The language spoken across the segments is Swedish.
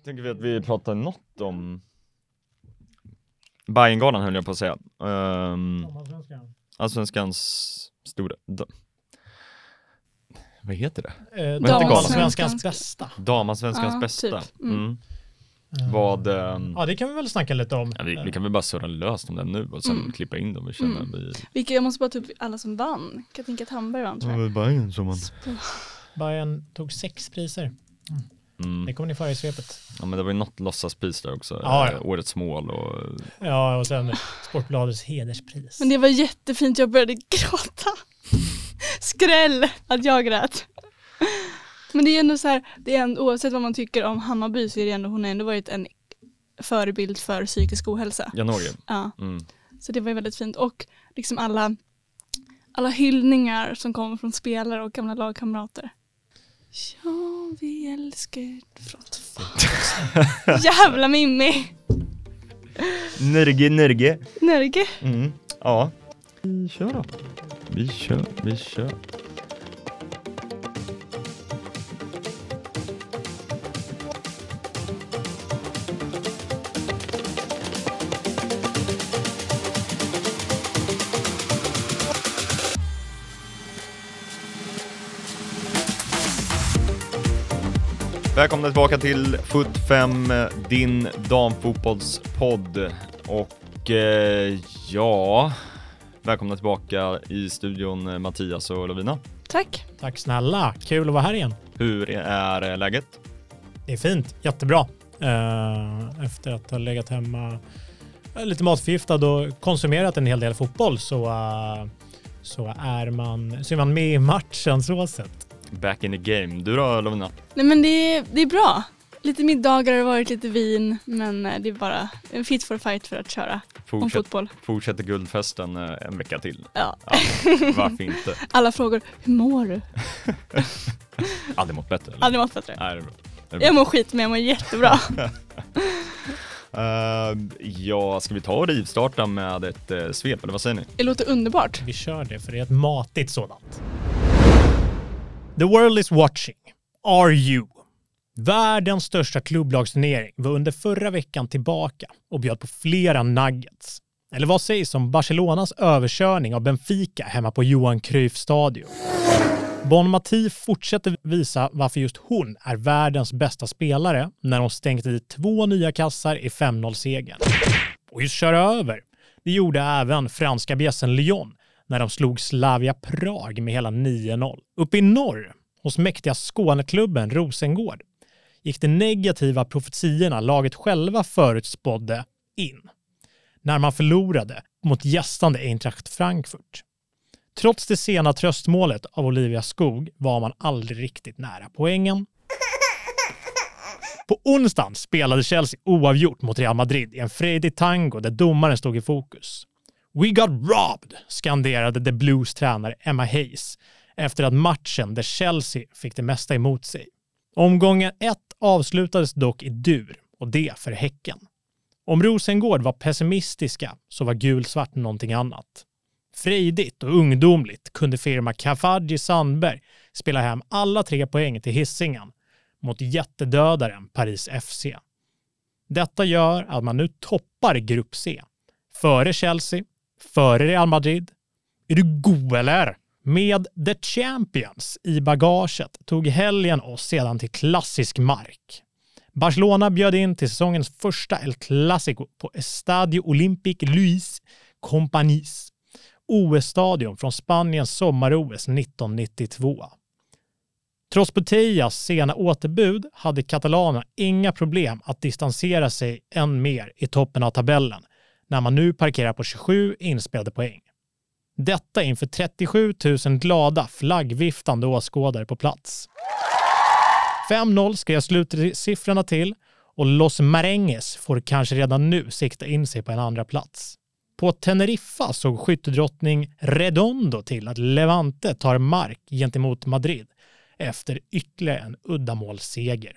Jag tänker vi att vi pratar något om Bajengalan höll jag på att säga. Um, Allsvenskans stora... Da, vad heter det? Eh, Vad heter galan? Damallsvenskans bästa. Damallsvenskans Ja, bästa. typ. Mm. Mm. Eh, Vad... ehm, Ja, det kan vi väl snacka lite om. ja, vi, vi kan väl bara surra löst om den nu och sen Mm. klippa in dem vi känner Mm. vi... Vilka, jag måste bara ta upp alla som vann. Katrin Hamberg vann tror jag. Bajen som man... Bayern tog sex priser. Det Mm. kommer ni få höra i svepet. Ja men det var ju något låtsaspris där också. Ja, ja. Eh, Årets mål och... Ja, och sen Sportbladets hederspris. Men det var jättefint, jag började gråta. Skräll att jag grät. Men det är ändå så här, det är ändå, oavsett vad man tycker om Hammarby så är det ändå, hon har ändå varit en förebild för psykisk ohälsa. Jan Ågren. Ja, Mm. så det var ju väldigt fint. Och liksom alla, alla hyllningar som kommer från spelare och gamla lagkamrater. Ja, vi älskar Frott. Jävla Mimmi! Nörge, nörge. Nörge. Mm. Ja. Vi kör då. Vi kör, vi kör. Välkomna tillbaka till Foot 5, din damfotbollspodd. Och eh, ja, välkomna tillbaka i studion eh, Mattias och Lovina. Tack. Tack snälla, kul att vara här igen. Hur är eh, läget? Det är fint, jättebra. Eh, Efter att ha legat hemma lite matförgiftad och konsumerat en hel del fotboll så, eh, så, är, man, så är man med i matchen så sett. Back in the game. Du då Lovina? Nej men det är, det är bra. Lite middagar har det varit, lite vin, men eh, det är bara en fit for fight för att köra om Fortsätt, fotboll. fortsätter guldfesten eh, en vecka till. Ja. Ja, varför inte? Alla frågor, hur mår du? Aldrig mått bättre? Eller? Aldrig mått bättre. Nej, det är bra. Det är bra. Jag mår skit men jag mår jättebra. Eh, ja, ska vi ta och rivstarta med ett uh, svep, eller vad säger ni? Det låter underbart. Vi kör det för det är ett matigt sådant. The world is watching. Are you? Världens största klubblagsturnering var under förra veckan tillbaka och bjöd på flera nuggets. Eller vad sägs om Barcelonas överkörning av Benfica hemma på Johan Cruyff Stadion? Bon Mati fortsätter visa varför just hon är världens bästa spelare när hon stängt i två nya kassar i 5-0-segern. Och just köra över, det gjorde även franska bjässen Lyon när de slog Slavia Prag med hela 9-0. Uppe i norr, hos mäktiga Skåneklubben Rosengård, gick de negativa profetiorna laget själva förutspådde in när man förlorade mot gästande Eintracht Frankfurt. Trots det sena tröstmålet av Olivia Skog var man aldrig riktigt nära poängen. På onsdagen spelade Chelsea oavgjort mot Real Madrid i en frejdig tango där domaren stod i fokus. We got robbed, skanderade The Blues tränare Emma Hayes efter att matchen där Chelsea fick det mesta emot sig. Omgången 1 avslutades dock i dur och det för Häcken. Om Rosengård var pessimistiska så var gulsvart någonting annat. Frejdigt och ungdomligt kunde firma Kafaji Sandberg spela hem alla tre poäng till Hisingen mot jättedödaren Paris FC. Detta gör att man nu toppar Grupp C. Före Chelsea, före Real Madrid. Är du god eller? Med The Champions i bagaget tog helgen oss sedan till klassisk mark. Barcelona bjöd in till säsongens första El Clásico på Estadio Olympic Luis Companys, OS-stadion från Spaniens sommar-OS 1992. Trots Putellas sena återbud hade katalanerna inga problem att distansera sig än mer i toppen av tabellen när man nu parkerar på 27 inspelade poäng. Detta inför 37 000 glada flaggviftande åskådare på plats. 5-0 ska jag slutsiffrorna till och Los Maränges får kanske redan nu sikta in sig på en andra plats. På Teneriffa såg skyttedrottning Redondo till att Levante tar mark gentemot Madrid efter ytterligare en uddamålsseger.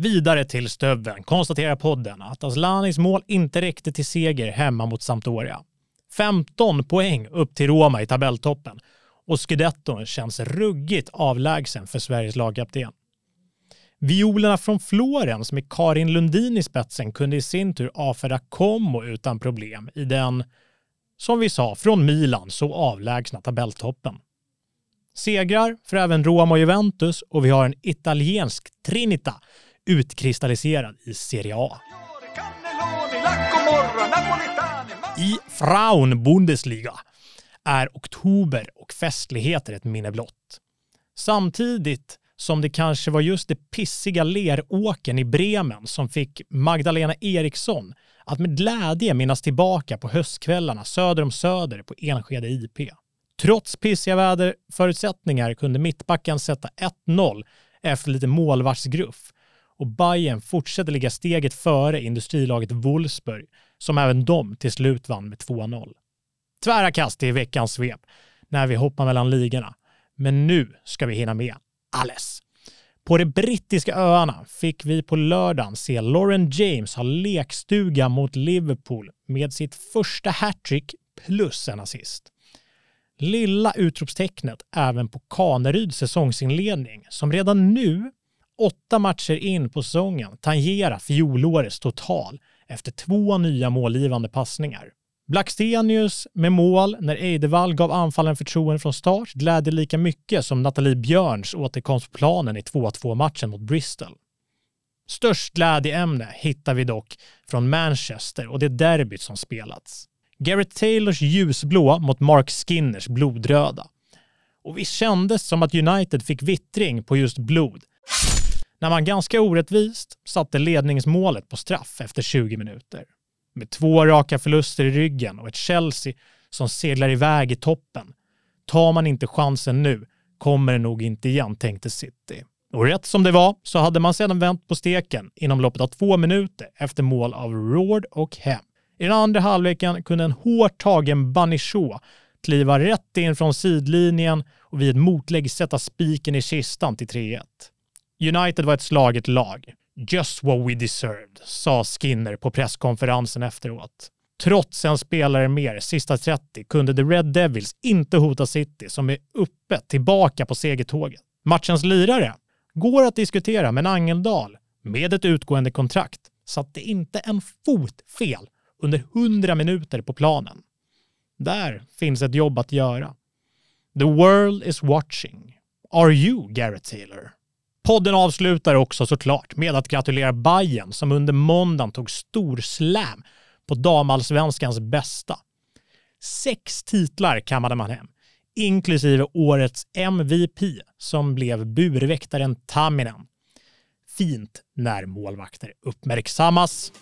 Vidare till Stöveln konstaterar podden att Aslanis mål inte räckte till seger hemma mot Sampdoria. 15 poäng upp till Roma i tabelltoppen och scudetton känns ruggigt avlägsen för Sveriges lagkapten. Violerna från Florens med Karin Lundin i spetsen kunde i sin tur avfärda Como utan problem i den, som vi sa, från Milan så avlägsna tabelltoppen. Segrar för även Roma och Juventus och vi har en italiensk Trinita utkristalliserad i Serie A. I Frauen-Bundesliga är oktober och festligheter ett minne blott. Samtidigt som det kanske var just det pissiga leråken i Bremen som fick Magdalena Eriksson att med glädje minnas tillbaka på höstkvällarna söder om Söder på Enskede IP. Trots pissiga väderförutsättningar kunde mittbacken sätta 1-0 efter lite målvaktsgruff och Bayern fortsätter ligga steget före industrilaget Wolfsburg som även de till slut vann med 2-0. Tvära kast i veckans svep när vi hoppar mellan ligorna. Men nu ska vi hinna med alles. På de brittiska öarna fick vi på lördagen se Lauren James ha lekstuga mot Liverpool med sitt första hattrick plus en assist. Lilla utropstecknet även på Kaneryds säsongsinledning som redan nu, åtta matcher in på säsongen, tangerar fjolårets total efter två nya målgivande passningar. Blackstenius med mål när Eidevall gav anfallen förtroende från start glädjer lika mycket som Nathalie Björns återkomst på planen i 2-2-matchen mot Bristol. Störst glädjeämne hittar vi dock från Manchester och det derbyt som spelats. Gareth Taylors ljusblå mot Mark Skinners blodröda. Och visst kändes som att United fick vittring på just blod när man ganska orättvist satte ledningsmålet på straff efter 20 minuter. Med två raka förluster i ryggen och ett Chelsea som seglar iväg i toppen. Tar man inte chansen nu kommer det nog inte igen, tänkte City. Och rätt som det var så hade man sedan vänt på steken inom loppet av två minuter efter mål av Rord och Hem. I den andra halvleken kunde en hårt tagen Banichot kliva rätt in från sidlinjen och vid ett motlägg sätta spiken i kistan till 3-1. United var ett slaget lag. Just what we deserved, sa Skinner på presskonferensen efteråt. Trots en spelare mer, sista 30, kunde The Red Devils inte hota City som är uppe tillbaka på segertåget. Matchens lirare går att diskutera, men Angeldal, med ett utgående kontrakt, satte inte en fot fel under 100 minuter på planen. Där finns ett jobb att göra. The world is watching. Are you Garrett Taylor? Podden avslutar också såklart med att gratulera Bayern som under måndagen tog storslam på damallsvenskans bästa. Sex titlar kammade man hem, inklusive årets MVP som blev burväktaren Tamminen. Fint när målvakter uppmärksammas.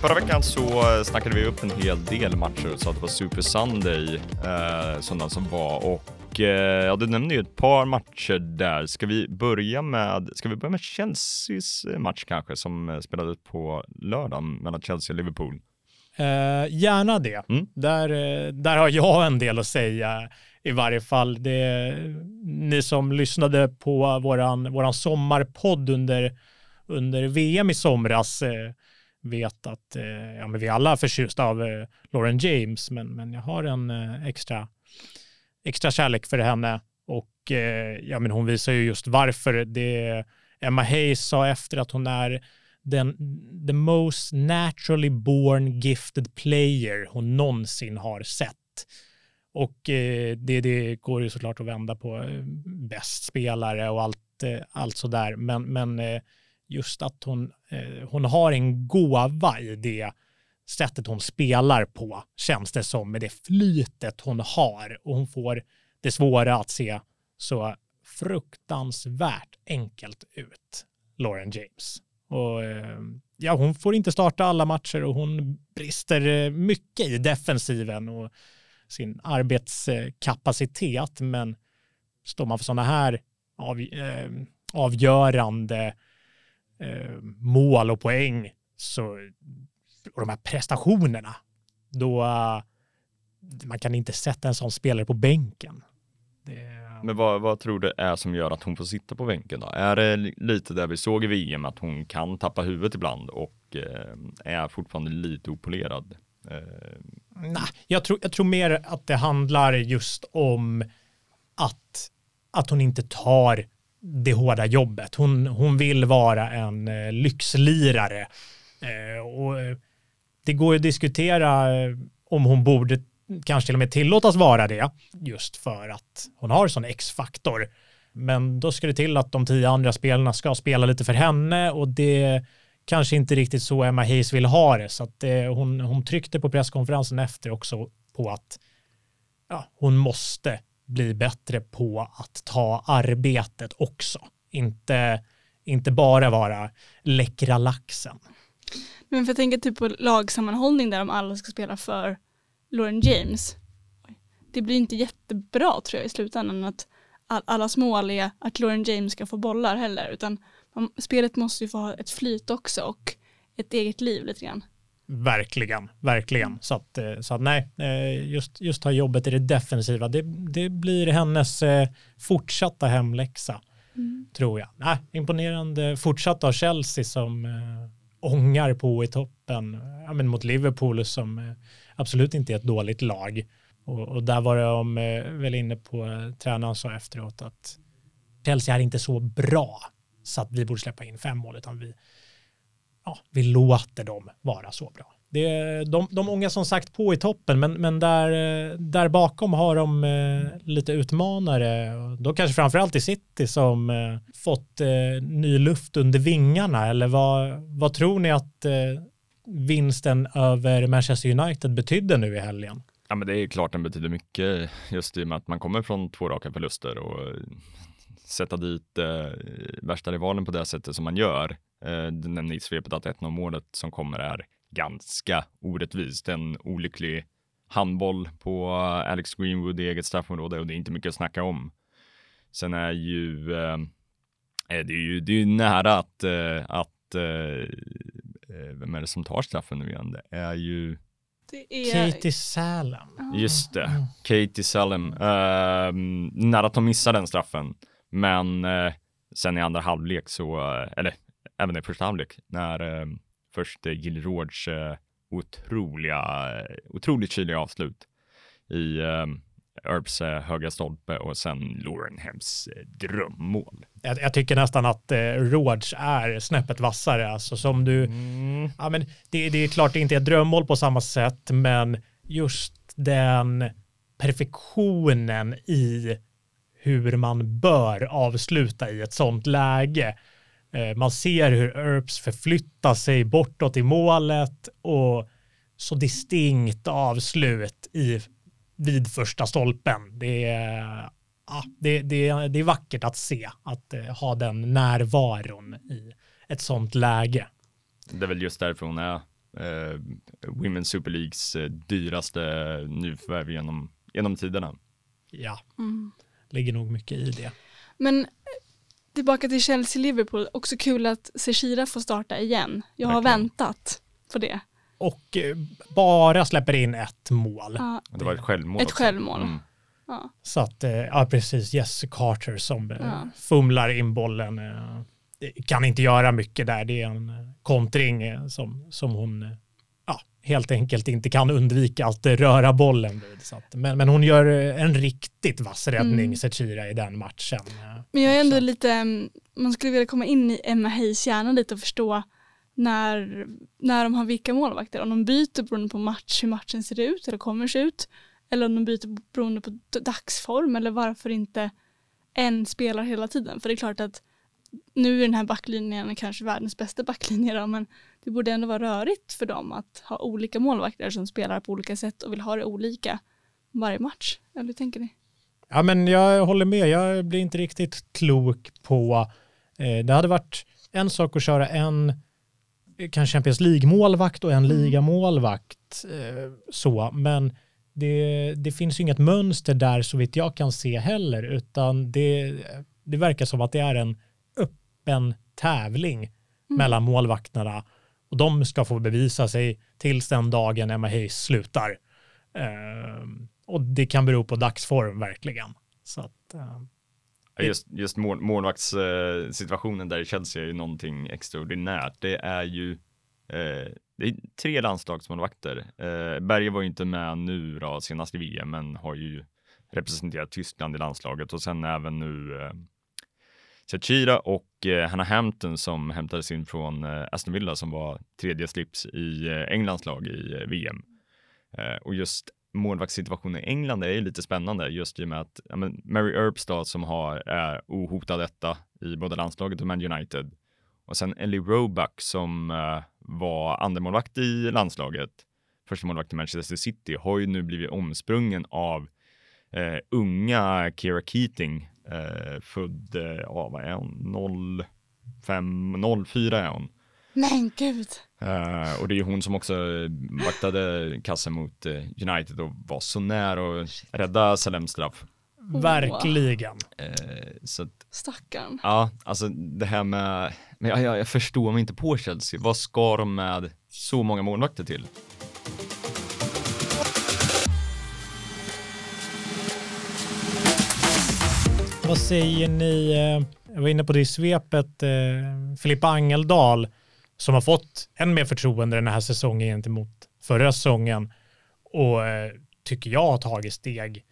Förra veckan så snackade vi upp en hel del matcher och sa att det var Super Sunday eh, söndagen som var och eh, ja, du nämnde ju ett par matcher där. Ska vi börja med, ska vi börja med Chelseas match kanske som eh, spelades på lördagen mellan Chelsea och Liverpool? Eh, gärna det. Mm. Där, eh, där har jag en del att säga i varje fall. Det, ni som lyssnade på våran, våran sommarpodd under, under VM i somras eh, vet att eh, ja, men vi alla är förtjusta av eh, Lauren James, men, men jag har en eh, extra, extra kärlek för henne och eh, ja, men hon visar ju just varför. Det Emma Hayes sa efter att hon är den the most naturally born gifted player hon någonsin har sett. Och eh, det, det går ju såklart att vända på eh, bäst spelare och allt, eh, allt sådär. Men, men eh, just att hon, eh, hon har en gåva i det sättet hon spelar på, känns det som, med det flytet hon har. Och hon får det svåra att se så fruktansvärt enkelt ut, Lauren James. Och eh, ja, hon får inte starta alla matcher och hon brister eh, mycket i defensiven och sin arbetskapacitet. Men står man för sådana här av, eh, avgörande eh, mål och poäng så, och de här prestationerna, då uh, man kan inte sätta en sån spelare på bänken. Det, Men vad, vad tror du är som gör att hon får sitta på bänken då? Är det lite där vi såg i VM att hon kan tappa huvudet ibland och eh, är fortfarande lite opolerad? Eh, Nej, jag tror, jag tror mer att det handlar just om att, att hon inte tar det hårda jobbet. Hon, hon vill vara en eh, lyxlirare. Eh, och eh, det går att diskutera eh, om hon borde kanske till och med tillåtas vara det, just för att hon har sån X-faktor. Men då ska det till att de tio andra spelarna ska spela lite för henne och det kanske inte riktigt så Emma Hayes vill ha det. Så att det, hon, hon tryckte på presskonferensen efter också på att ja, hon måste bli bättre på att ta arbetet också. Inte, inte bara vara läckra laxen. Men för jag tänker typ på lagsammanhållning där de alla ska spela för Lauren James. Det blir inte jättebra tror jag i slutändan att alla allas mål är att Lauren James ska få bollar heller utan man, spelet måste ju få ha ett flyt också och ett eget liv lite grann. Verkligen, verkligen. Så att, eh, så att nej, eh, just, just ha jobbet i det defensiva, det, det blir hennes eh, fortsatta hemläxa, mm. tror jag. Nej, imponerande fortsatt av Chelsea som ångar på i toppen ja, men mot Liverpool som absolut inte är ett dåligt lag. Och, och där var de väl inne på, tränaren sa efteråt att Chelsea är inte så bra så att vi borde släppa in fem mål, utan vi, ja, vi låter dem vara så bra. Det, de, de ångar som sagt på i toppen, men, men där, där bakom har de eh, lite utmanare. Då kanske framförallt i City som eh, fått eh, ny luft under vingarna. Eller vad, vad tror ni att eh, vinsten över Manchester United betydde nu i helgen? Ja, men det är klart den betyder mycket just i och med att man kommer från två raka förluster och eh, sätta dit eh, värsta rivalen på det sättet som man gör. Eh, du nämnde i svepet att 1-0 målet som kommer är ganska orättvist. En olycklig handboll på Alex Greenwood i eget straffområde och det är inte mycket att snacka om. Sen är ju eh, eh det är ju, det är ju nära att, eh, att eh, eh, vem är det som tar straffen nu igen? Det är ju det är... Katie Salem. Just det, mm. Katie Salem. Uh, nära att de missar den straffen. Men eh, sen i andra halvlek så, eh, eller även i första halvlek, när eh, först eh, Jill Råds eh, otroliga, eh, otroligt kyliga avslut i eh, Earps eh, höga stolpe och sen Lauren Hems eh, drömmål. Jag, jag, tycker nästan att eh, Råds är snäppet vassare. Alltså som du, mm. ja, men det, det är klart det inte är drömmål på samma sätt, men just den perfektionen i hur man bör avsluta i ett sånt läge. Eh, man ser hur Earps förflyttar sig bortåt i målet och så distinkt avslut i, vid första stolpen. Det är, ja, det, det, det är vackert att se, att eh, ha den närvaron i ett sånt läge. Det är väl just därför hon är eh, Women's Super Leagues eh, dyraste nyförvärv genom, genom tiderna. Ja. Mm ligger nog mycket i det. Men tillbaka till Chelsea-Liverpool, också kul att Seshira får starta igen. Jag har Verkligen. väntat på det. Och eh, bara släpper in ett mål. Ja. Det var ett självmål Ett också. självmål. Mm. Ja. Så att, eh, ja precis, Jesse Carter som ja. fumlar in bollen. Kan inte göra mycket där, det är en kontring som, som hon helt enkelt inte kan undvika att röra bollen vid. Så att, men, men hon gör en riktigt vass räddning, mm. Zecira, i den matchen. Men jag är ändå lite, mm, man skulle vilja komma in i Emma Hayes hjärna lite och förstå när, när de har vilka målvakter, om de byter beroende på match, hur matchen ser ut eller kommer se ut, eller om de byter beroende på dagsform eller varför inte en spelar hela tiden. För det är klart att nu är den här backlinjen kanske världens bästa backlinje då, men det borde ändå vara rörigt för dem att ha olika målvakter som spelar på olika sätt och vill ha det olika varje match. Eller hur tänker ni? Ja, men jag håller med. Jag blir inte riktigt klok på... Eh, det hade varit en sak att köra en kanske Champions League-målvakt och en mm. ligamålvakt. Eh, så, men det, det finns ju inget mönster där så vitt jag kan se heller, utan det, det verkar som att det är en öppen tävling mm. mellan målvakterna och de ska få bevisa sig tills den dagen Emma Hayes slutar. Eh, och det kan bero på dagsform verkligen. Så att, eh, Just, just mål, målvaktssituationen där i Chelsea är ju någonting extraordinärt. Det är ju eh, det är tre landslagsmålvakter. Eh, Berge var ju inte med nu då, senast i VM, men har ju representerat Tyskland i landslaget och sen även nu eh, Chachira och eh, Hannah Hampton som hämtades in från eh, Aston Villa som var tredje slips i eh, Englands lag i eh, VM. Eh, och just målvaktssituationen i England är ju lite spännande just i och med att ja, men Mary Earps då, som har är ohotad etta i både landslaget och Man United och sen Ellie Roebuck som eh, var andremålvakt i landslaget, första målvakt i Manchester City, har ju nu blivit omsprungen av eh, unga Kira Keating, eh, född, eh, ja vad är hon, 05, 04 är hon. Men gud. Eh, och det är ju hon som också vaktade kassen mot eh, United och var så nära att rädda Salems straff. Verkligen. Eh, så att, Stackarn. ja, alltså det här med, men jag, jag, jag förstår mig inte på Chelsea. Vad ska de med så många målvakter till? Vad säger ni? Eh, jag var inne på det i svepet. Eh, Filippa Angeldal som har fått än mer förtroende den här säsongen gentemot förra säsongen och eh, tycker jag har tagit steg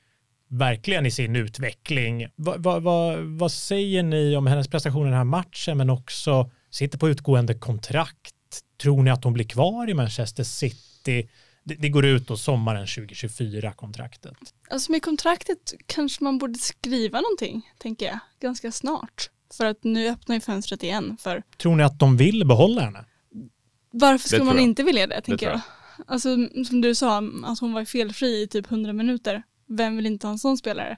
verkligen i sin utveckling. Va, va, va, vad säger ni om hennes prestation i den här matchen men också sitter på utgående kontrakt? Tror ni att hon blir kvar i Manchester City? Det, det går ut då sommaren 2024 kontraktet. Alltså med kontraktet kanske man borde skriva någonting, tänker jag, ganska snart. För att nu öppnar ju fönstret igen för Tror ni att de vill behålla henne? varför skulle man jag. inte vilja det, tänker tror jag. Alltså som du sa, att hon var felfri i typ 100 minuter. Vem vill inte ha en sån spelare?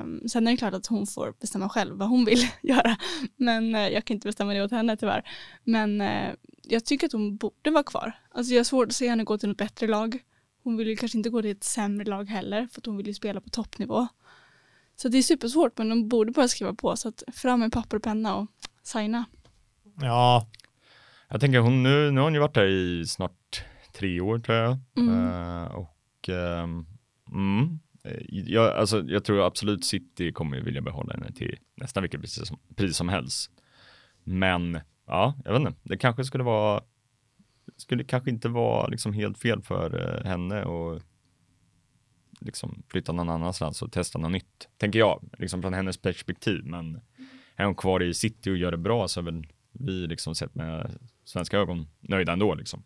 Um, sen är det klart att hon får bestämma själv vad hon vill göra. Men eh, jag kan inte bestämma det åt henne tyvärr. Men eh, jag tycker att hon borde vara kvar. Alltså jag har svårt att se henne gå till något bättre lag. Hon vill ju kanske inte gå till ett sämre lag heller för att hon vill ju spela på toppnivå. Så det är supersvårt men de borde bara skriva på så att fram med papper och penna och signa. Ja, Jag tänker hon nu, nu har hon ju varit där i snart tre år tror jag. Mm. Eh, och ehm, mm, eh, jag, alltså, jag tror absolut City kommer ju vilja behålla henne till nästan vilket pris som, pris som helst. Men ja, jag vet inte, det kanske skulle vara skulle kanske inte vara liksom helt fel för eh, henne och liksom flytta någon annanstans och testa något nytt, tänker jag, liksom från hennes perspektiv. Men är hon kvar i city och gör det bra så är väl vi liksom sett med svenska ögon nöjda ändå liksom.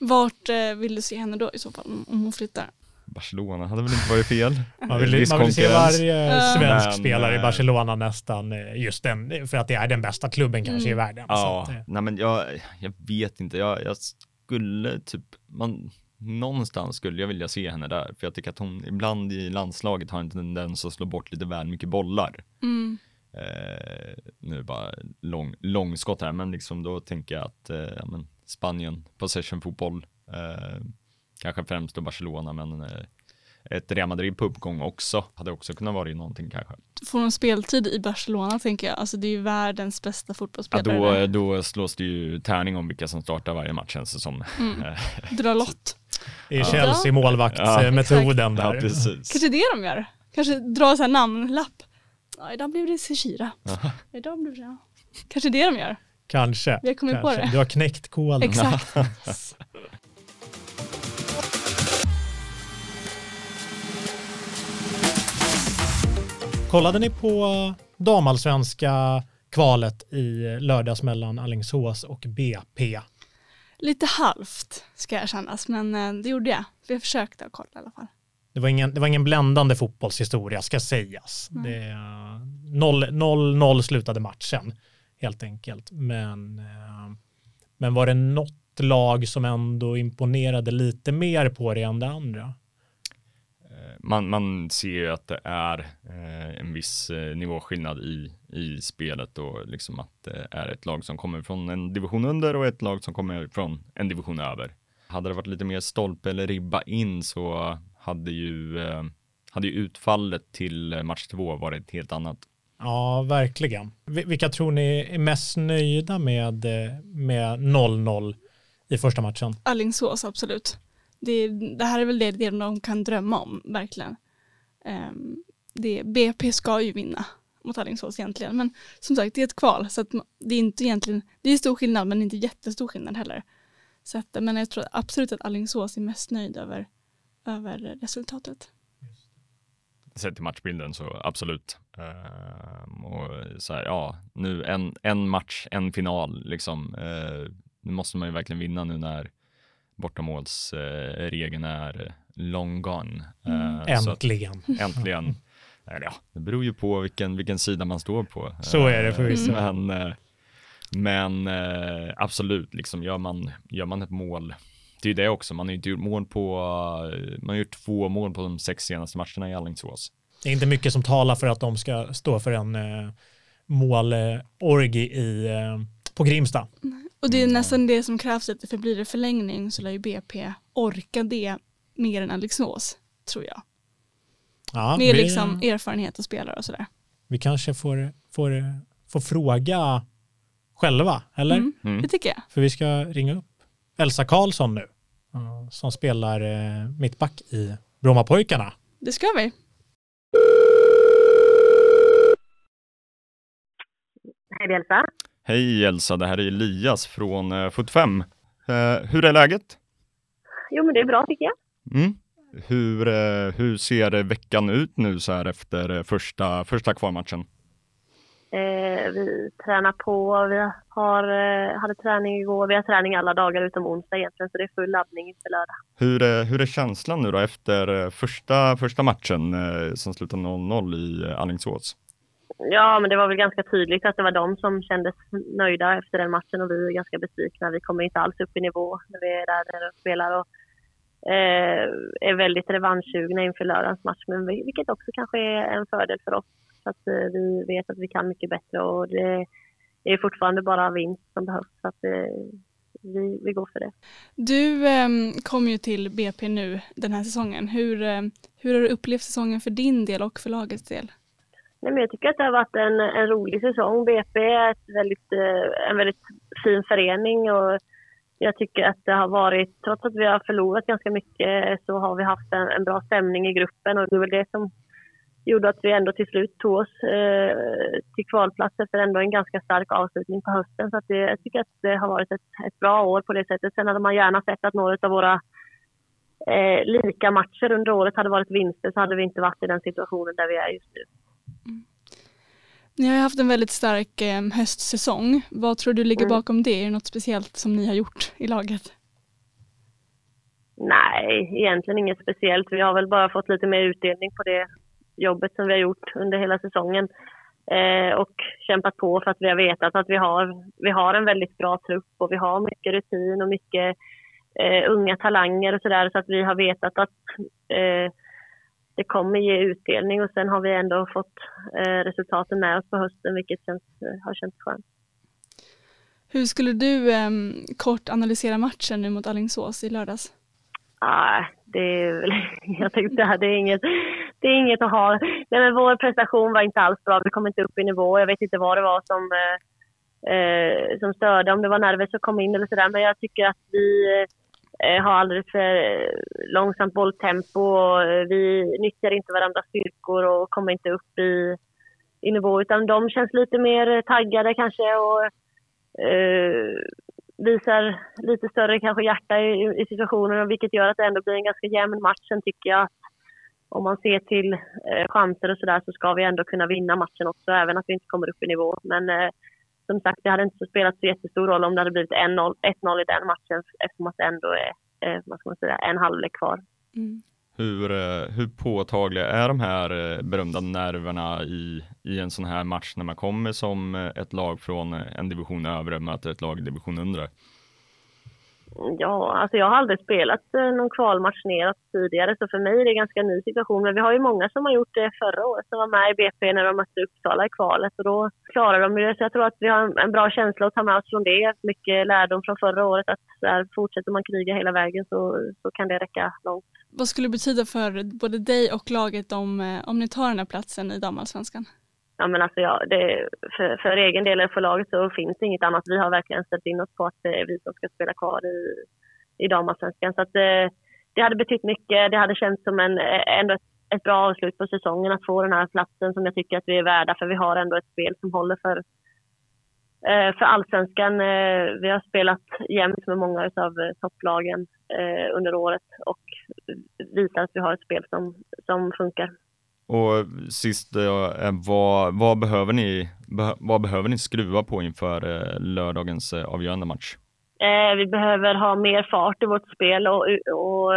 Vart eh, vill du se henne då i så fall om hon flyttar? Barcelona hade väl inte varit fel. Man vill, man vill se varje svensk Men, spelare i eh, Barcelona nästan eh, just den, för att det är den bästa klubben kanske Mm. i världen. Så Ja, att, eh, nej men jag, jag vet inte. Jag, jag skulle typ, man, någonstans skulle jag vilja se henne där. För jag tycker att hon ibland i landslaget har en tendens att slå bort lite väl mycket bollar. Mm. Eh, nu är det bara lång, långskott här, men liksom då tänker jag att eh, ja, men Spanien, possession-fotboll, eh, kanske främst då Barcelona, men eh, ett Real Madrid på uppgång också, hade också kunnat vara i någonting kanske. Får hon speltid i Barcelona tänker jag. Alltså det är ju världens bästa Ja, fotbollsspelare. då, då slås det ju tärning om vilka som startar varje match känns det som. Mm. Dra lott. Ja. Chelsea målvaktsmetoden Ja, där. precis. Kanske det de gör. Kanske dra så här namnlapp. Ja, idag blev det Shira. Idag blev det, ja. Kanske det de gör. Kanske. Vi har kommit på kanske. det. Du har knäckt koden. Exakt. Kollade ni på damallsvenska kvalet i lördags mellan Alingsås och BP? Lite halvt ska jag kännas, men eh, det gjorde jag. Jag försökte att kolla i alla fall. Det var ingen, det var ingen bländande fotbollshistoria ska sägas. Nej. Det, 0-0 slutade matchen helt enkelt. Men, eh, men var det något lag som ändå imponerade lite mer på det än det andra? Man, man ser ju att det är eh, en viss eh, nivåskillnad i, i spelet och liksom att det är ett lag som kommer från en division under och ett lag som kommer från en division över. Hade det varit lite mer stolpe eller ribba in så hade ju, eh, hade ju utfallet till match två varit helt annat. Ja, verkligen. Vi- Vilka tror ni är mest nöjda med, eh, med 0-0 i första matchen? Alingsås, absolut. Det, det här är väl det, det de kan drömma om, verkligen. Um, det, BP ska ju vinna mot Alingsås egentligen, men som sagt, det är ett kval, så att det är inte egentligen, det är stor skillnad, men inte jättestor skillnad heller. sättet. Men jag tror absolut att Alingsås är mest nöjd över, över resultatet. Sett till matchbilden så absolut. Uh, och så här, ja, nu en, en match, en final liksom. Uh, nu måste man ju verkligen vinna nu när bortamålsregeln är long gone. Mm. äntligen. Att, äntligen. ja, det beror ju på vilken, vilken sida man står på. Så är det förvisso. Men, men absolut, liksom gör man, gör man ett mål det är det också, man har ju gjort mål på, man har gjort två mål på de sex senaste matcherna i Alingsås. Det är inte mycket som talar för att de ska stå för en eh, målorgi i, eh, på Grimsta. Och det är nästan det som krävs, för blir det förlängning så lär ju BP orka det mer än Alingsås, tror jag. Ja, Med vi, liksom erfarenhet och spelare och sådär. Vi kanske får, får, får fråga själva, eller? Mm, mm. Det tycker jag. För vi ska ringa upp Elsa Karlsson nu, som spelar eh, mittback i Brommapojkarna. Det ska vi. Hej Elsa. Hej Elsa, det här är Elias från eh, 45. Eh, hur är läget? Jo men det är bra tycker jag. Mm. Hur, eh, hur ser veckan ut nu så här efter eh, första, första kvalmatchen? Eh, vi tränar på, vi har, eh, hade träning igår, vi har träning alla dagar utom onsdag egentligen, så det är full laddning inför lördag. Hur, hur är känslan nu då efter eh, första, första matchen eh, som slutade 0-0 i Alingsås? Ja, men det var väl ganska tydligt att det var de som kändes nöjda efter den matchen och vi är ganska besvikna. Vi kommer inte alls upp i nivå när vi är där och spelar och eh, är väldigt revanschsugna inför lördagens match, men vilket också kanske är en fördel för oss så att eh, vi vet att vi kan mycket bättre och det är fortfarande bara vinst som behövs. Så att eh, vi, vi går för det. Du eh, kom ju till BP nu den här säsongen. Hur, eh, hur har du upplevt säsongen för din del och för lagets del? Nej, men jag tycker att det har varit en, en rolig säsong. BP är ett väldigt, eh, en väldigt fin förening och jag tycker att det har varit, trots att vi har förlorat ganska mycket, så har vi haft en, en bra stämning i gruppen och det är väl det som gjorde att vi ändå till slut tog oss eh, till kvalplats efter ändå en ganska stark avslutning på hösten. Så att det, jag tycker att det har varit ett, ett bra år på det sättet. Sen hade man gärna sett att några av våra eh, lika matcher under året hade varit vinster så hade vi inte varit i den situationen där vi är just nu. Ni har haft en väldigt stark eh, höstsäsong. Vad tror du ligger mm. bakom det? Är det något speciellt som ni har gjort i laget? Nej, egentligen inget speciellt. Vi har väl bara fått lite mer utdelning på det jobbet som vi har gjort under hela säsongen eh, och kämpat på för att vi har vetat att vi har, vi har en väldigt bra trupp och vi har mycket rutin och mycket eh, unga talanger och sådär så att vi har vetat att eh, det kommer ge utdelning och sen har vi ändå fått eh, resultaten med oss på hösten vilket känns, eh, har känts skönt. Hur skulle du eh, kort analysera matchen nu mot Allingsås i lördags? Ah, det är väl, jag tänkte det är inget, det är inget att ha. Nej, men vår prestation var inte alls bra. Vi kom inte upp i nivå. Jag vet inte vad det var som, eh, eh som störde, om det var nerver som kom in eller sådär. Men jag tycker att vi Eh, har alldeles för eh, långsamt bolltempo. Och eh, vi nyttjar inte varandras styrkor och kommer inte upp i, i nivå. Utan de känns lite mer taggade kanske och eh, visar lite större kanske hjärta i, i situationen vilket gör att det ändå blir en ganska jämn match. Sen tycker jag att om man ser till eh, chanser och sådär så ska vi ändå kunna vinna matchen också, även att vi inte kommer upp i nivå. Men eh, som sagt, det hade inte spelat så jättestor roll om det hade blivit 1-0 i den matchen eftersom att det ändå är eh, vad ska man säga, en halvlek kvar. Mm. Hur, eh, hur påtagliga är de här eh, berömda nerverna i, i en sån här match när man kommer som ett lag från en division övre möter ett lag i division under? Ja, alltså jag har aldrig spelat eh, någon kvalmatch neråt tidigare så för mig är det en ganska ny situation. Men vi har ju många som har gjort det förra året som var med i BP när de mötte Uppsala i kvalet och då klarade de det. Så jag tror att vi har en bra känsla att ta med oss från det. Mycket lärdom från förra året att där, fortsätter man kriga hela vägen så, så kan det räcka långt. Vad skulle det betyda för både dig och laget om, eh, om ni tar den här platsen i damallsvenskan? Ja, men alltså, ja, det, för, för egen del eller för laget så finns det inget annat. Vi har verkligen ställt in oss på att det är vi som ska spela kvar i, i damallsvenskan. Så att, det, eh, det hade betytt mycket. Det hade känts som en, eh, ändå ett, ett bra avslut på säsongen att få den här platsen som jag tycker att vi är värda. För vi har ändå ett spel som håller för, eh, för allsvenskan. Eh, vi har spelat jämnt med många av eh, topplagen under året och visar att vi har ett spel som, som funkar. Och sist, eh, vad, vad, behöver ni, vad behöver ni skruva på inför eh, lördagens eh, avgörande match? vi behöver ha mer fart i vårt spel och, och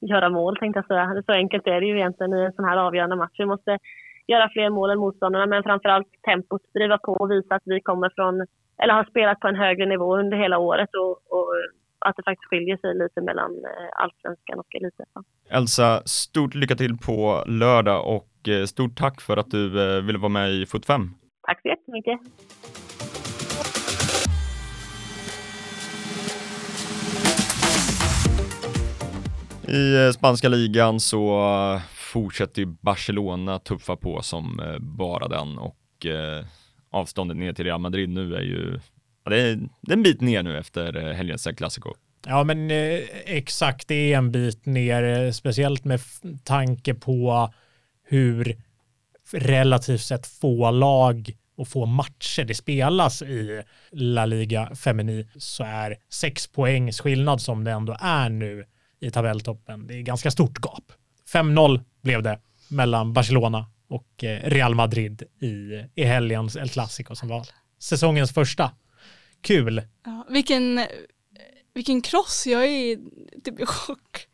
göra mål tänkte jag säga. Så enkelt är det ju egentligen i en sån här avgörande match. Vi måste göra fler mål än motståndarna men framförallt tempot, driva på och visa att vi kommer från, eller har spelat på en högre nivå under hela året och, och att det faktiskt skiljer sig lite mellan eh, allsvenskan och elitettan. Elsa, stort lycka till på lördag och eh, stort tack för att du eh, ville vara med i Fot 5. Tack så jättemycket. I spanska ligan så fortsätter Barcelona tuffa på som bara den och avståndet ner till Real Madrid nu är ju, ja, det, är, det är en bit ner nu efter eh, helgens Clasico. Ja, men eh, exakt, det är en bit ner, eh, speciellt med tanke på hur relativt sett få lag och få matcher det spelas i La Liga Femini så är sex poängs skillnad som det ändå är nu i tabelltoppen. Det är ganska stort gap. 5-0 blev det mellan Barcelona och eh, Real Madrid i, i helgens El Clasico som var säsongens första. Kul! Ja, vilken, vilken kross, jag är typ i chock.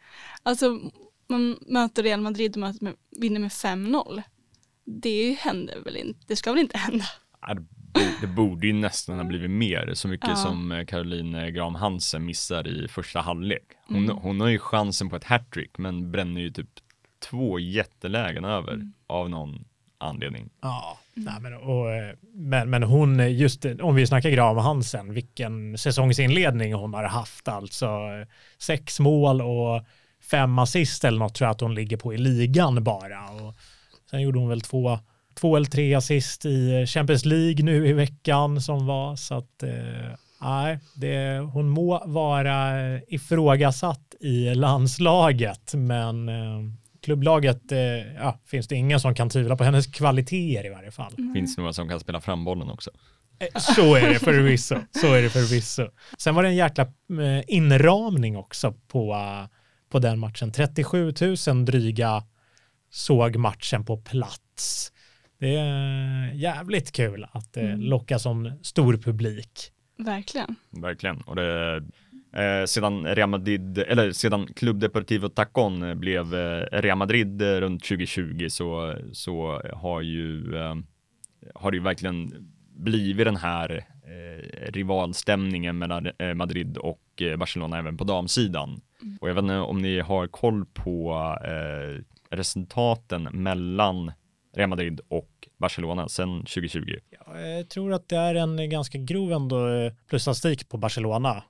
Alltså man möter Real Madrid och möter med, vinner med 5-0. Det händer väl inte, det ska väl inte hända? Det borde ju nästan ha blivit mer, så mycket ja. som eh, Caroline Graham Hansen missar i första halvlek. Hon, mm. hon har ju chansen på ett hattrick men bränner ju typ två jättelägen över mm. av någon anledning. Ja, Mm. nej, men, och, eh, men, men hon, eh, just eh, om vi snackar Graham Hansen, vilken säsongsinledning hon har haft alltså. Sex mål och fem assist eller något tror jag att hon ligger på i ligan bara. Och sen gjorde hon väl två, två eller tre assist i Champions League nu i veckan som var. Så att nej, eh, hon må vara ifrågasatt i landslaget, men eh, klubblaget eh, ja, finns det ingen som kan tvivla på hennes kvaliteter i varje fall. Mm. Finns det några som kan spela fram bollen också? Eh, så är det förvisso. Så är det förvisso. Sen var det en jäkla eh, inramning också på, på den matchen. 37 000 dryga såg matchen på plats. Det är jävligt kul att mm. locka som stor publik. Verkligen. Verkligen. Och det Eh, sedan Real Madrid, eller sedan Club Deportivo Tacon blev eh, Real Madrid eh, runt 2020 så, så har ju eh, har det ju verkligen blivit den här eh, rivalstämningen mellan eh, Madrid och Barcelona även på damsidan. Mm. Och jag vet inte om ni har koll på resultaten mellan Real Madrid och Barcelona sedan 2020? Jag tror att det är en ganska grov ändå plusstatistik på Barcelona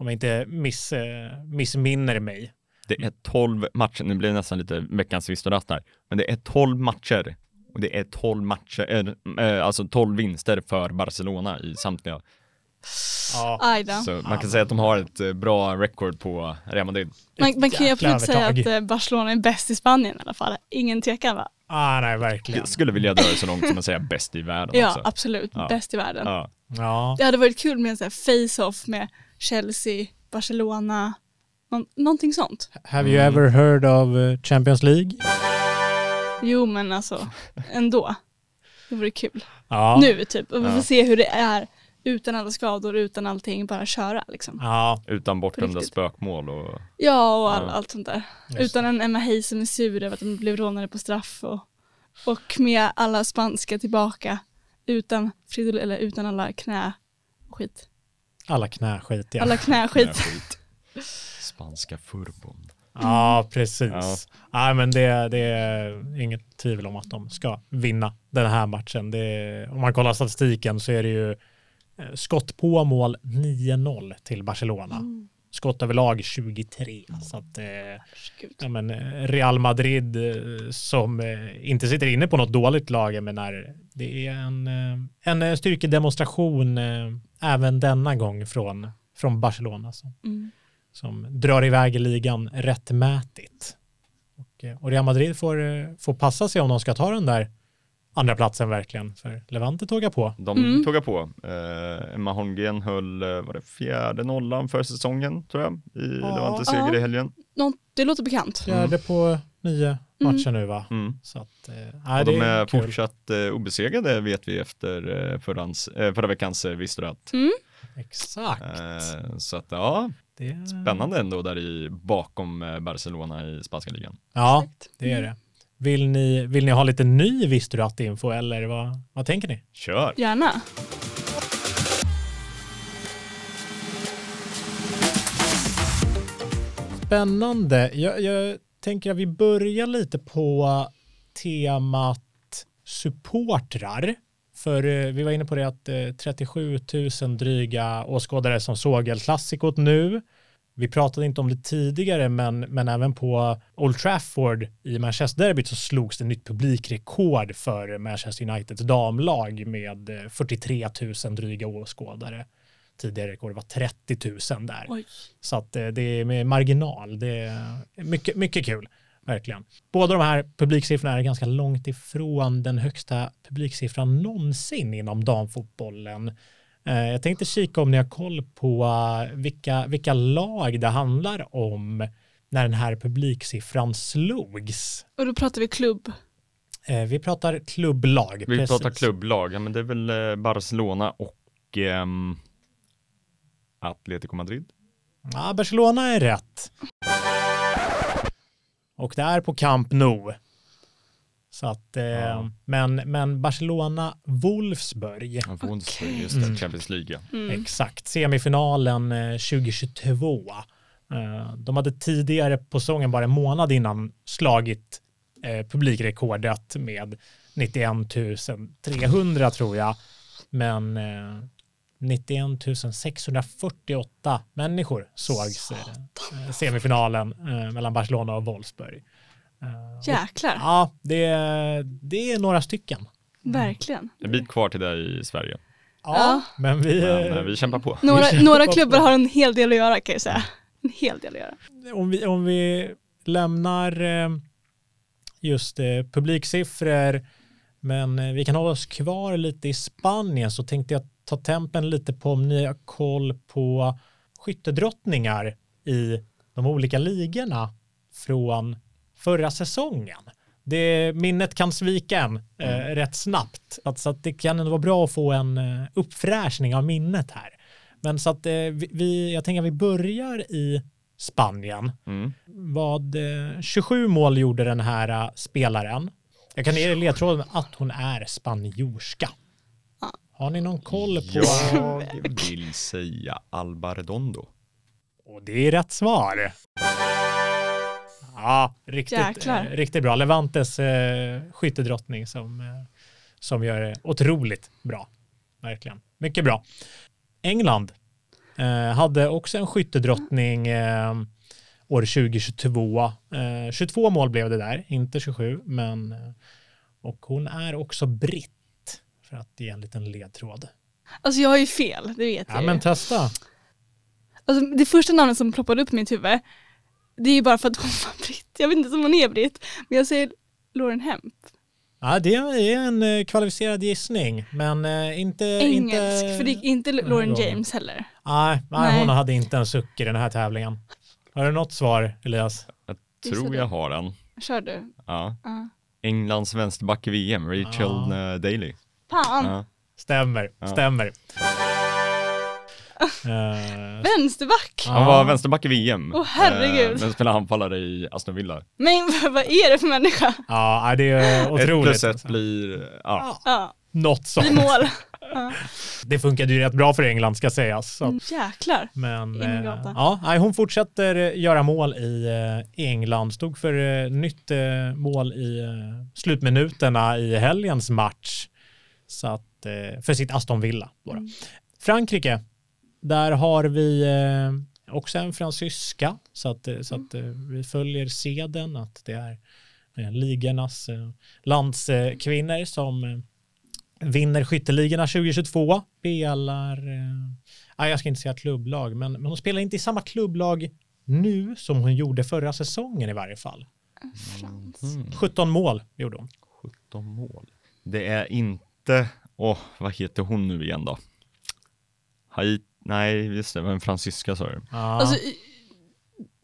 om jag inte miss, eh, missminner mig. Det är 12 matcher, nu blir det nästan lite veckans vistoratt här, men det är 12 matcher och det är 12 matcher, äh, alltså 12 vinster för Barcelona i samtliga. Ja. Så man kan säga att de har ett bra record på Real Madrid. Man, man kan ju absolut säga att Barcelona är bäst i Spanien i alla fall. Ingen tvekan va? Ah, nej, verkligen. Jag skulle vilja dra det så långt som att säga bäst i världen Ja, också. absolut. Ja. Bäst i världen. Ja. ja. Det hade varit kul med en sån här face-off med Chelsea, Barcelona, Nå någonting sånt. Have you ever heard of uh, Champions League? Jo, men alltså ändå. Det vore kul. Ja. Nu typ, och vi får ja. se hur det är utan alla skador, utan allting, bara köra liksom. Ja. Utan bortdömda spökmål och... Ja, och all, ja. allt sånt där. Just utan en Emma Hayes som är sur över att de blev rånade på straff och, och med alla spanska tillbaka. Utan, eller utan alla knä och skit. Alla knäskit, ja. Alla knäskit. Spanska furbon. Ja, precis. Ja. Nej, men det, det, är inget tvivel om att de ska vinna den här matchen. Det, om man kollar statistiken så är det ju eh, skott på mål 9-0 till Barcelona. Mm. Skott överlag 23. Så att, eh, ja, men eh, Real Madrid som inte sitter inne på något dåligt lag, men när det är en, en styrkedemonstration även denna gång från, från Barcelona som, mm. som drar iväg i ligan rättmätigt. Och, eh, och Real Madrid får, eh, får passa sig om de ska ta den där andra platsen verkligen. För Levante tågar på. De Mm. tågar på. Eh, Emma Holmgren höll, eh, var det fjärde nollan för säsongen tror jag, i Ja. Levantes seger Ja. i helgen. Något, det låter bekant. Fjärde på nio matcher nu va? Mm. Så att, eh, de är är fortsatt eh, obesegrade vet vi efter eh, förrans, eh, förra veckans eh. Mm. Exakt. Eh, så att ja, Det är... spännande ändå där i bakom eh, Barcelona i spanska ligan. Ja, Exakt. det är det. Vill ni, vill ni ha lite ny Visturat-info eller vad, vad tänker ni? Kör! Gärna. Spännande. Jag, jag tänker att vi börjar lite på temat supportrar. För eh, vi var inne på det att eh, 37 000 dryga åskådare som såg El Clasicot nu. Vi pratade inte om det tidigare, men, men även på Old Trafford i Manchester-derbyt så slogs det nytt publikrekord för Manchester Uniteds damlag med eh, 43 000 dryga åskådare. Tidigare rekord var 30 000 där. Oj. Så att eh, det är med marginal. Det är mycket, mycket kul, verkligen. Båda de här publiksiffrorna är ganska långt ifrån den högsta publiksiffran någonsin inom damfotbollen. Eh, Jag tänkte kika om ni har koll på eh, vilka, vilka lag det handlar om när den här publiksiffran slogs. Och då pratar vi klubb. Eh, Vi pratar klubblag. Vi precis. pratar klubblag, ja, men det är väl Barcelona och ehm, Atletico Madrid. Ja, Barcelona är rätt. Och det är på Camp Nou. Så att, eh, Ja. men, men Barcelona, Wolfsburg, Ja, Wolfsburg, just Mm. det, Champions League. Mm. exakt, semifinalen eh, 2022. Eh, de hade tidigare på säsongen, bara en månad innan, slagit eh, publikrekordet med 91 300 tror jag. Men eh, 91 648 människor sågs eh, semifinalen eh, mellan Barcelona och Wolfsburg. Eh, och- Jäklar. Ja, det, är- det är några stycken. Verkligen. En bit kvar till det i Sverige. Ja, Ja. men vi, Men eh, vi kämpar på. Några, Vi några kämpar klubbar på. har en hel del att göra kan jag säga. En hel del att göra. om vi, om vi lämnar eh, just publiksiffror, men vi kan hålla oss kvar lite i Spanien så tänkte jag ta tempen lite på om ni har koll på skyttedrottningar i de olika ligorna från förra säsongen. Det, minnet kan svika en eh, rätt snabbt, att, så att det kan ändå vara bra att få en eh, uppfräschning av minnet här. Men så att eh, vi, jag tänker att vi börjar i Spanien. Mm. Vad, eh, 27 mål gjorde den här eh, spelaren. Jag kan ge er ledtråden att hon är spanjorska. Har ni någon koll på? Jag vill säga Alba Redondo. Och det är rätt svar. Ja, riktigt, eh, riktigt bra. Levantes eh, skyttedrottning som, eh, som gör det otroligt bra. Verkligen. Mycket bra. England eh, hade också en skyttedrottning eh, år 2022. Eh, 22 mål blev det där, inte 27. Men, eh, och hon är också britt, för att ge en liten ledtråd. Alltså jag har ju fel, det vet Ja, jag men ju. testa. Alltså, det första namnet som ploppade upp i mitt huvud, det är ju bara för att hon var britt. Jag vet inte om hon är britt, men jag säger Lauren Hemp. Ja, det är en eh, kvalificerad gissning, men eh, inte... Engelsk, inte... för det är inte Lauren. James heller. Nej, nej, Nej. hon hade inte en suck i den här tävlingen. Har du något svar, Elias? Jag tror jag har den. Kör du. Ja. Ja. Englands vänsterback i VM, Rachel eh, Daly. Fan, Ja. Stämmer, Ja. stämmer. Eh, vänsterback. Han var vänsterback i VM. Åh, herregud. Eh, men spelade anfallare i Aston Villa. Men vad är det för människa? ja, det är Ett otroligt. plus ett blir, ja. Ja, Något blir sånt. mål. Det funkade ju rätt bra för England ska sägas. Så. Jäklar. Men eh, ja, nej, hon fortsätter eh, göra mål i England. Stod för nytt mål i slutminuterna i helgens match. Så att, för sitt Aston Villa. Då. Mm. Frankrike, där har vi eh, också en fransyska. Så att, eh, så att eh, vi följer seden att det är ligornas landskvinnor som vinner skytteligorna 2022. Spelar, eh, ja, jag ska inte säga klubblag, men, men hon spelar inte i samma klubblag nu som hon gjorde förra säsongen i varje fall. Mm. 17 mål gjorde hon. 17 mål. Det är inte, åh, vad heter hon nu igen då? Haiti, nej, just det, men fransyska sa du. Ja. Alltså,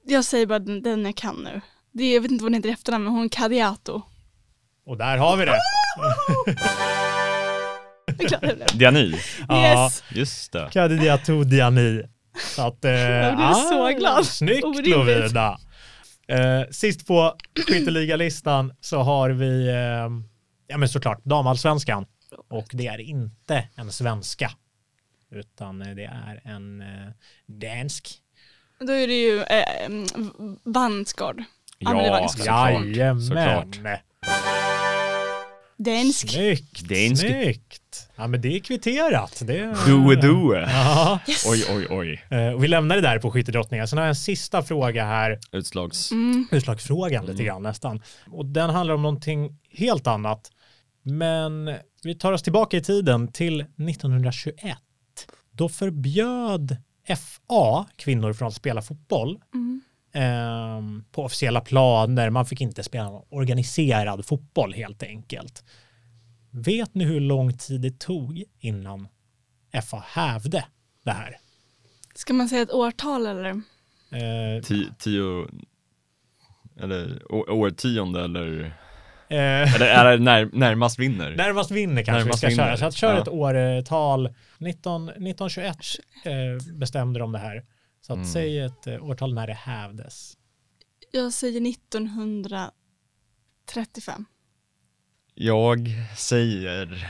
jag säger bara den, den jag kan nu. Det är, jag vet inte vad hon heter i efternamn, men hon Cadiato. och där har vi det. Det är klart det blev. Diany, Ja. Yes! just det. Kadidiatou Diani. Så att, eh, Jag blev så glad. Snyggt Orimligt. Lovida. Eh, sist på skytteligalistan så har vi, eh, ja men såklart, damallsvenskan. Och det är inte en svenska. Utan eh, det är en eh, dansk. Då är det ju eh, mm, Vansgård. Ja. Jajamän. Dansk. Snyggt. Dansk. Snyggt. Ja men det är kvitterat. Det är... Due due. Ja. Yes! Oj, oj, oj. Och vi lämnar det där på skyttedrottningar. Sen har jag en sista fråga här. Utslags... Mm. utslagsfrågan lite Mm. grann nästan. Och den handlar om någonting helt annat. Men vi tar oss tillbaka i tiden till 1921. Då förbjöd FA kvinnor från att spela fotboll Mm. ehm, på officiella planer. Man fick inte spela någon organiserad fotboll helt enkelt. Vet ni hur lång tid det tog innan FA hävde det här? Ska man säga ett årtal eller? Eh, Ti, tio... Eller å- årtionde eller... Eh, eller är det när, närmast vinner? Närmast vinner kanske närmast vi ska vinner. köra. Så att kör ja. ett årtal. Eh, 1921 eh, bestämde de det här. Så att mm. säg ett eh, årtal när det hävdes. Jag säger 1935. Jag säger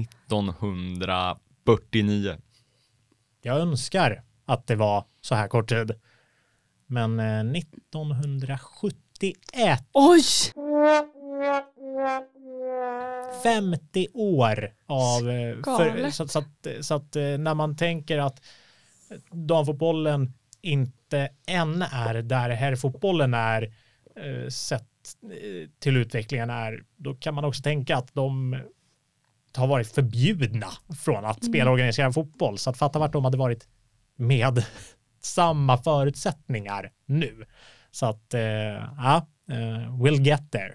1949. Jag önskar att det var så här kort tid. Men 1970 51. Oj! 50 år av... Eh, för, så, så, att, så att eh, när man tänker att damfotbollen inte än är där herrfotbollen är eh, sett till utvecklingen är, då kan man också tänka att de har varit förbjudna från att mm. spela organiserad fotboll. Så att fatta vart de hade varit med samma förutsättningar nu. Så att, eh, ja, eh, we'll get there.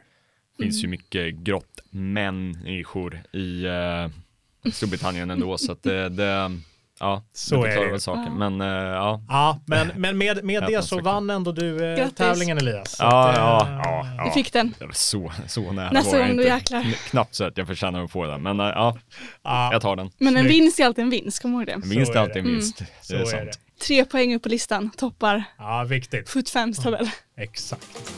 Det finns ju Mm. mycket grått människor i uh, Storbritannien ändå, så att det, det ja, Så det är det. saken. Ja. Men eh, ja, Ja, men, men med, med det så vann ändå du eh, tävlingen Elias. Så ja, att, eh, ja, ja, Du ja. fick den. Så, så nära Nästa gång inte. jäklar. Kn- Knappt så att jag förtjänar att få den, men eh, ja, ja, jag tar den. Men en Snyggt. vinst är alltid en vinst, kom ihåg det. En vinst är alltid en vinst. så Det är är sant. Tre poäng upp på listan, toppar Ja, viktigt. 75 tabell. Exakt.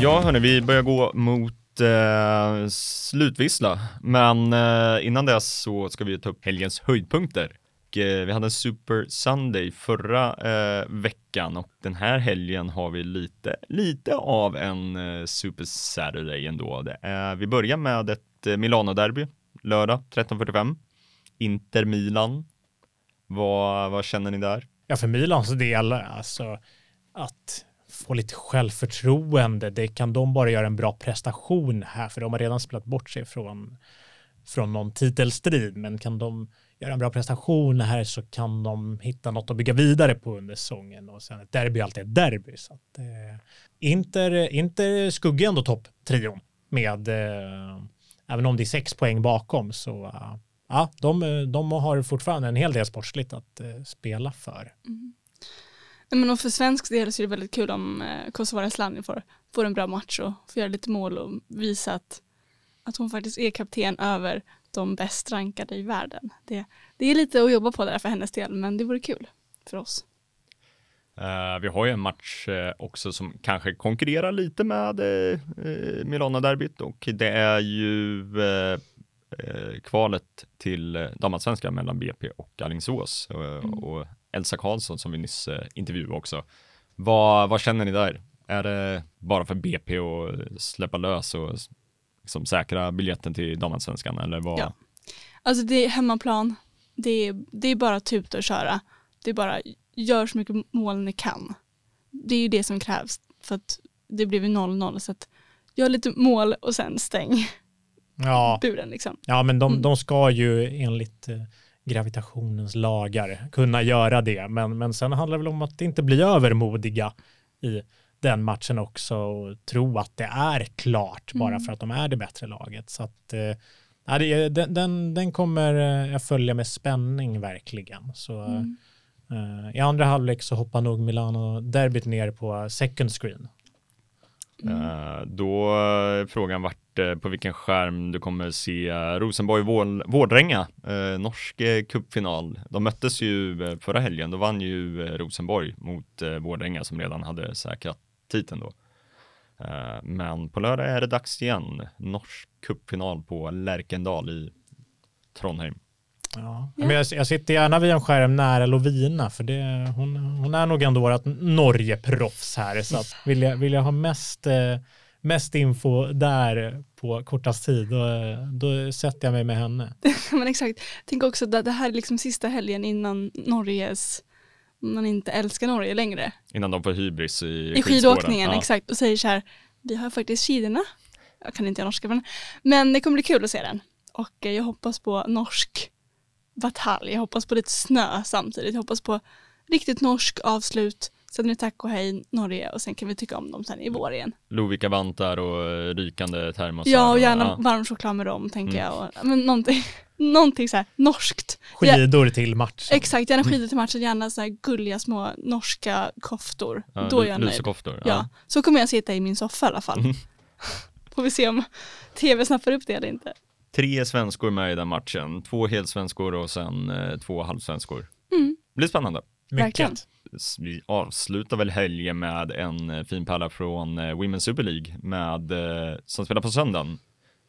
Ja, hörni, vi börjar gå mot eh, slutvissla, men eh, innan dess så ska vi ta upp helgens höjdpunkter. Och, eh, vi hade en Super Sunday förra eh, veckan och den här helgen har vi lite, lite av en eh, Super Saturday ändå. Det vi börjar med ett eh, Milano-derby lördag 13.45. Inter Milan. Vad, vad känner ni där? Ja, för Milans del, alltså att få lite självförtroende, det kan de bara göra en bra prestation här, för de har redan spelat bort sig från, från någon titelstrid, men kan de göra en bra prestation här så kan de hitta något att bygga vidare på under säsongen och sen ett derby är alltid ett derby. Så att, eh, Inter, Inter skuggar ändå topptrion med, eh, även om det är sex poäng bakom, så uh, ja, de, de har fortfarande en hel del sportsligt att uh, spela för. Mm. men och för svensk del så är det väldigt kul om uh, eh, Kosovare Asllani får, får en bra match och får göra lite mål och visa att, att hon faktiskt är kapten över de bäst rankade i världen. Det, det är lite att jobba på där för hennes del, men det vore kul för oss. Eh, vi har ju en match eh, också som kanske konkurrerar lite med uh, Milano-derbyt och det är ju kvalet till uh, damallsvenskan mellan BP och Alingsås Mm. och Elsa Karlsson som vi nyss uh, intervjuade också. Vad, vad känner ni där? Är det bara för BP att släppa lös och liksom, säkra biljetten till damallsvenskan eller vad? Ja. Alltså det är hemmaplan, det är, det är bara tuta och köra. Det är bara gör så mycket mål ni kan. Det är ju det som krävs för att det blev ju 0-0 så att gör lite mål och sen stäng Ja, buren liksom. ja men de, Mm. de ska ju enligt eh, gravitationens lagar kunna göra det. Men, men sen handlar det väl om att inte bli övermodiga i den matchen också och tro att det är klart bara Mm. för att de är det bättre laget. Så att, är- den, den, den kommer eh, jag följa med spänning verkligen. Så, Mm. Eh, I andra halvlek så hoppar nog Milano-derbyt ner på second screen. Mm. Då är frågan vart eh, på vilken skärm du kommer se Rosenborg-Vårdränga, norsk cupfinal. De möttes ju förra helgen, då vann ju Rosenborg mot Vårdränga som redan hade säkrat titeln då. Men på lördag är det dags igen, norsk cupfinal på Lärkendal i Trondheim. Ja. Ja. Men jag, jag sitter gärna vid en skärm nära Lovina för det, hon, hon är nog ändå vårt Norge-proffs här. Så att vill, jag, vill jag ha mest, eh, mest info där på kortast tid då, då sätter jag mig med henne. Men exakt, tänk också att det här är liksom sista helgen innan Norges, man inte älskar Norge längre. Innan de får hybris i, I skidåkningen, Ja. exakt. Och säger så här, vi har faktiskt skidorna. Jag kan inte norska, men, men det kommer bli kul att se den. Och jag hoppas på norsk batalj. Jag hoppas på lite snö samtidigt. Jag hoppas på riktigt norsk avslut. Sen är det tack och hej Norge och sen kan vi tycka om dem sen i vår igen. Lovikka vantar och eh, rykande termosar. Ja, och gärna ja. varm choklad med dem tänker Mm. jag. Och, men någonting, någonting så här norskt. Ja, Skidor till matchen. exakt, gärna skidor till matchen, gärna så här gulliga små norska koftor. Ja, Då är jag nöjd. lusekoftor. Ja, så kommer jag sitta i min soffa i alla fall. Mm. Får vi se om tv snappar upp det eller inte. Tre svenskor med i den matchen. Två helsvenskor och sen eh, två halvsvenskor. Mm. Blir spännande. Mycket. Vi avslutar väl helgen med en eh, fin pärla från eh, Women's Super League med, eh, som spelar på söndagen.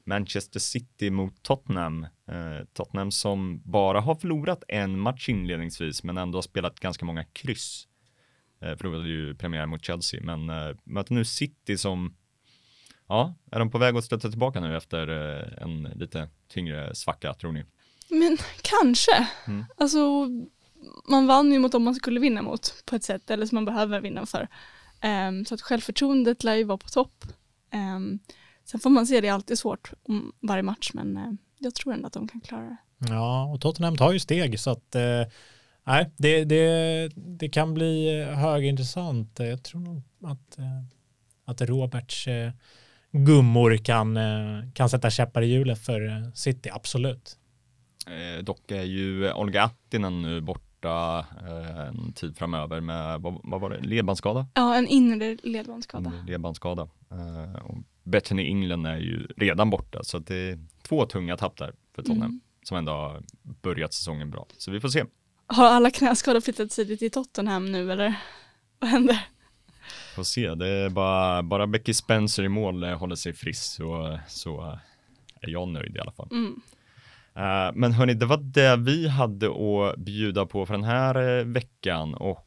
Manchester City mot Tottenham. Eh, Tottenham som bara har förlorat en match inledningsvis men ändå har spelat ganska många kryss. Eh, förlorade ju premiär mot Chelsea men eh, möter nu City som Ja, är de på väg att stötta tillbaka nu efter eh, en lite tyngre svacka tror ni? Men kanske. Mm. Alltså, man vann ju mot dem man skulle vinna mot på ett sätt, eller som man behöver vinna för. Ehm, så att självförtroendet lär ju vara på topp. Ehm, sen får man se, det är alltid svårt om varje match, men eh, jag tror ändå att de kan klara det. Ja, och Tottenham tar ju steg så att eh, nej, det, det, det kan bli högintressant. Jag tror nog att, att Roberts gummor kan, eh, kan sätta käppar i hjulet för eh, City, absolut. Eh, dock är ju Olga Attinen nu borta eh, en tid framöver med, vad, vad var det, ledbandsskada? Ja, en inre ledbandsskada. En ledbandsskada. Eh, och Bethany England är ju redan borta så det är två tunga tapp där för Tottenham Mm. som ändå har börjat säsongen bra. Så vi får se. Har alla knäskador flyttat sig till Tottenham nu eller? Vad händer? Får se. Det är bara, bara Becky Spencer i mål eh, håller sig frisk så, så eh, är jag nöjd i alla fall. Mm. Eh, Men hörni, det var det vi hade att bjuda på för den här veckan och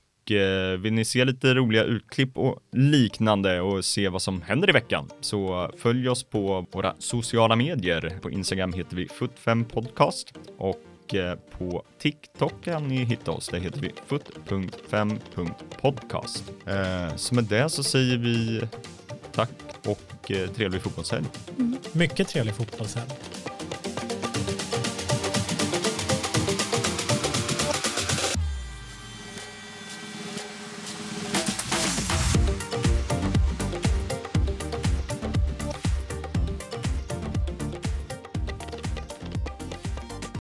vill ni se lite roliga utklipp och liknande och se vad som händer i veckan så följ oss på våra sociala medier. På Instagram heter vi Foot5 Podcast och eh, på TikTok kan ni hitta oss. Där heter vi foot.5.podcast. Eh, Så med det så säger vi tack och eh, trevlig fotbollshelg. Mycket trevlig fotbollshelg.